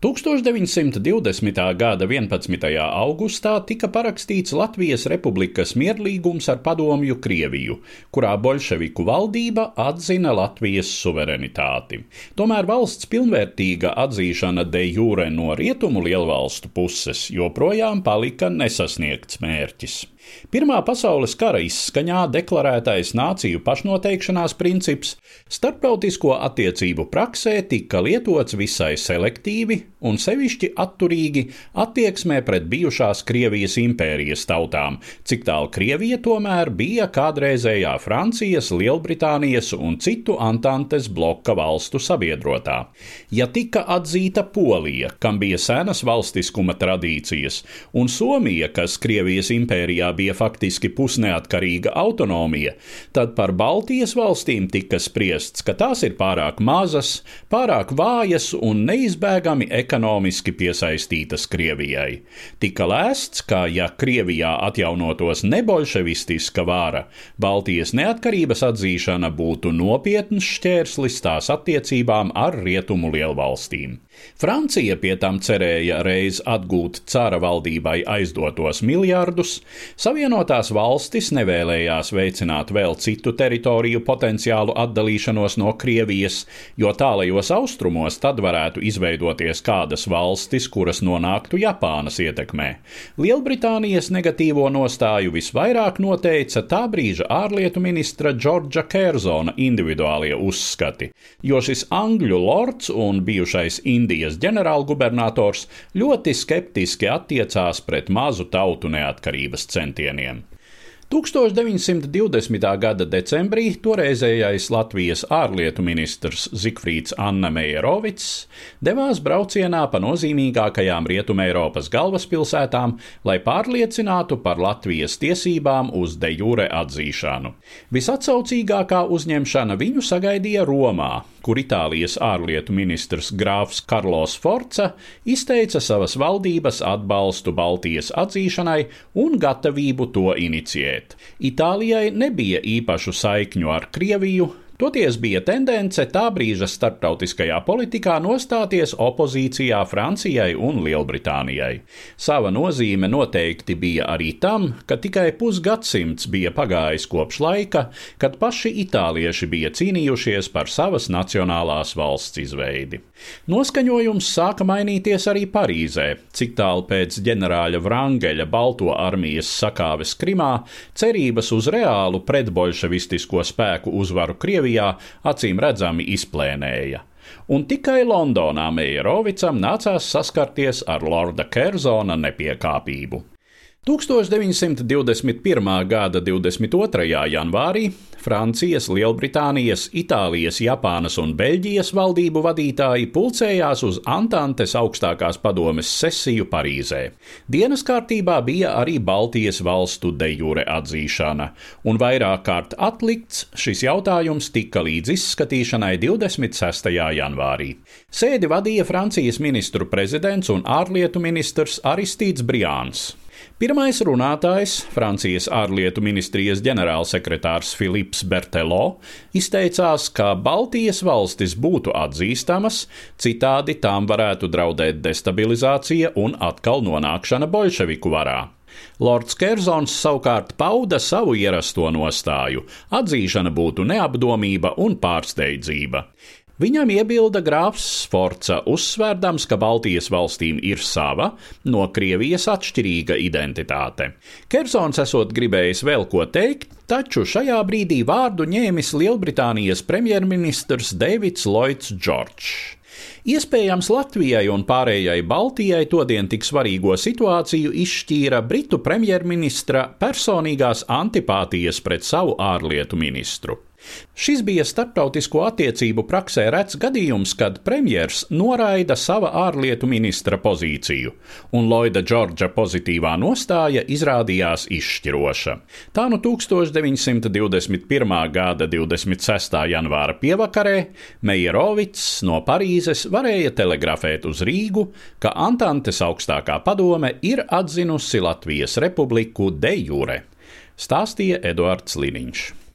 1920. gada 11. augustā tika parakstīts Latvijas Republikas mierlīgums ar Padomju Krieviju, kurā bolševiku valdība atzina Latvijas suverenitāti. Tomēr valsts pilnvērtīga atzīšana de jure no rietumu lielvalstu puses joprojām palika nesasniegts mērķis. Pirmā pasaules kara izskaņā deklarētais nāciju pašnoteikšanās princips starptautisko attiecību praksē tika lietots visai selektīvi un sevišķi atturīgi attieksmē pret bijušās Krievijas impērijas tautām, cik tālu Krievija tomēr bija kādreizējā Francijas, Lielbritānijas un citu Antantes bloka valstu sabiedrotā. Ja tika atzīta Polija, kam bija senas valstiskuma tradīcijas, un Somija, kas Krievijas impērijā bija faktiski pusneatkarīga autonomija, tad par Baltijas valstīm tika spriests, ka tās ir pārāk mazas, pārāk vājas un neizbēgami ekonomiski piesaistītas Krievijai. Tika lēsts, ka, ja Krievijā atjaunotos nebolševistiska vāra, Baltijas neatkarības atzīšana būtu nopietns šķērslis tās attiecībām ar rietumu lielvalstīm. Francija pie tam cerēja reiz atgūt cara valdībai aizdotos miljardus, Savienotās valstis nevēlējās veicināt vēl citu teritoriju potenciālu atdalīšanos no Krievijas, jo tālajos austrumos tad varētu izveidoties kāda tādas valstis, kuras nonāktu Japānas ietekmē. Lielbritānijas negatīvo nostāju visvairāk noteica tā brīža ārlietu ministra Džordža Kerzona individuālie uzskati, jo šis angļu lords un bijušais Indijas ģenerālgubernators ļoti skeptiski attiecās pret mazu tautu neatkarības The NEM. 1920. gada decembrī toreizējais Latvijas ārlietu ministrs Zikfrīds Anna Meierovics devās braucienā pa nozīmīgākajām Rietumē Eiropas galvaspilsētām, lai pārliecinātu par Latvijas tiesībām uz de jure atzīšanu. Visatsaucīgākā uzņemšana viņu sagaidīja Romā, kur Itālijas ārlietu ministrs Grāfs Karlos Forca izteica savas valdības atbalstu Baltijas atzīšanai un gatavību to inicijēt konkrēt. Itālijai nebija īpašu saikņu ar Krieviju, Toties bija tendence tā brīža starptautiskajā politikā nostāties opozīcijā Francijai un Lielbritānijai. Sava nozīme noteikti bija arī tam, ka tikai pusgadsimts bija pagājis kopš laika, kad paši itālieši bija cīnījušies par savas nacionālās valsts izveidi. Noskaņojums sāka mainīties arī Parīzē, cik tālu pēc ģenerāļa Vrangeļa Balto armijas sakāves Krimā cerības uz reālu pretbolševistisko spēku uzvaru Krievijā Krievijā acīm redzami izplēnēja. Un tikai Londonā Meijerovicam nācās saskarties ar Lorda Kerzona nepiekāpību. 1921. gada 22. janvārī Francijas, Lielbritānijas, Itālijas, Japānas un Beļģijas valdību vadītāji pulcējās uz Antantes augstākās padomes sesiju Parīzē. Dienas kārtībā bija arī Baltijas valstu de jure atzīšana, un vairāk kārt atlikts šis jautājums tika līdz izskatīšanai 26. janvārī. Sēdi vadīja Francijas ministru prezidents un ārlietu ministrs Aristīts Briāns. Pirmais runātājs, Francijas ārlietu ministrijas ģenerālsekretārs Filips Bertelo, izteicās, ka Baltijas valstis būtu atzīstamas, citādi tām varētu draudēt destabilizācija un atkal nonākšana bolševiku varā. Lords Kerzons savukārt pauda savu ierasto nostāju - atzīšana būtu neapdomība un pārsteidzība. Viņam iebilda grāfs Sforca, uzsvērdams, ka Baltijas valstīm ir sava, no Krievijas atšķirīga identitāte. Kersons esot gribējis vēl ko teikt, taču šajā brīdī vārdu ņēmis Lielbritānijas premjerministrs Deivids Lloyds Džordžs. Iespējams, Latvijai un pārējai Baltijai todien tik svarīgo situāciju izšķīra Britu premjerministra personīgās antipātijas pret savu ārlietu ministru. Šis bija starptautisko attiecību praksē rets gadījums, kad premjers noraida sava ārlietu ministra pozīciju, un Lloyda Džordža pozitīvā nostāja izrādījās izšķiroša. Tā nu 1921. gada 26. janvāra pievakarē Meijerovics no Parīzes varēja telegrafēt uz Rīgu, ka Antantes augstākā padome ir atzinusi Latvijas republiku de jure, stāstīja Eduards Liniņš.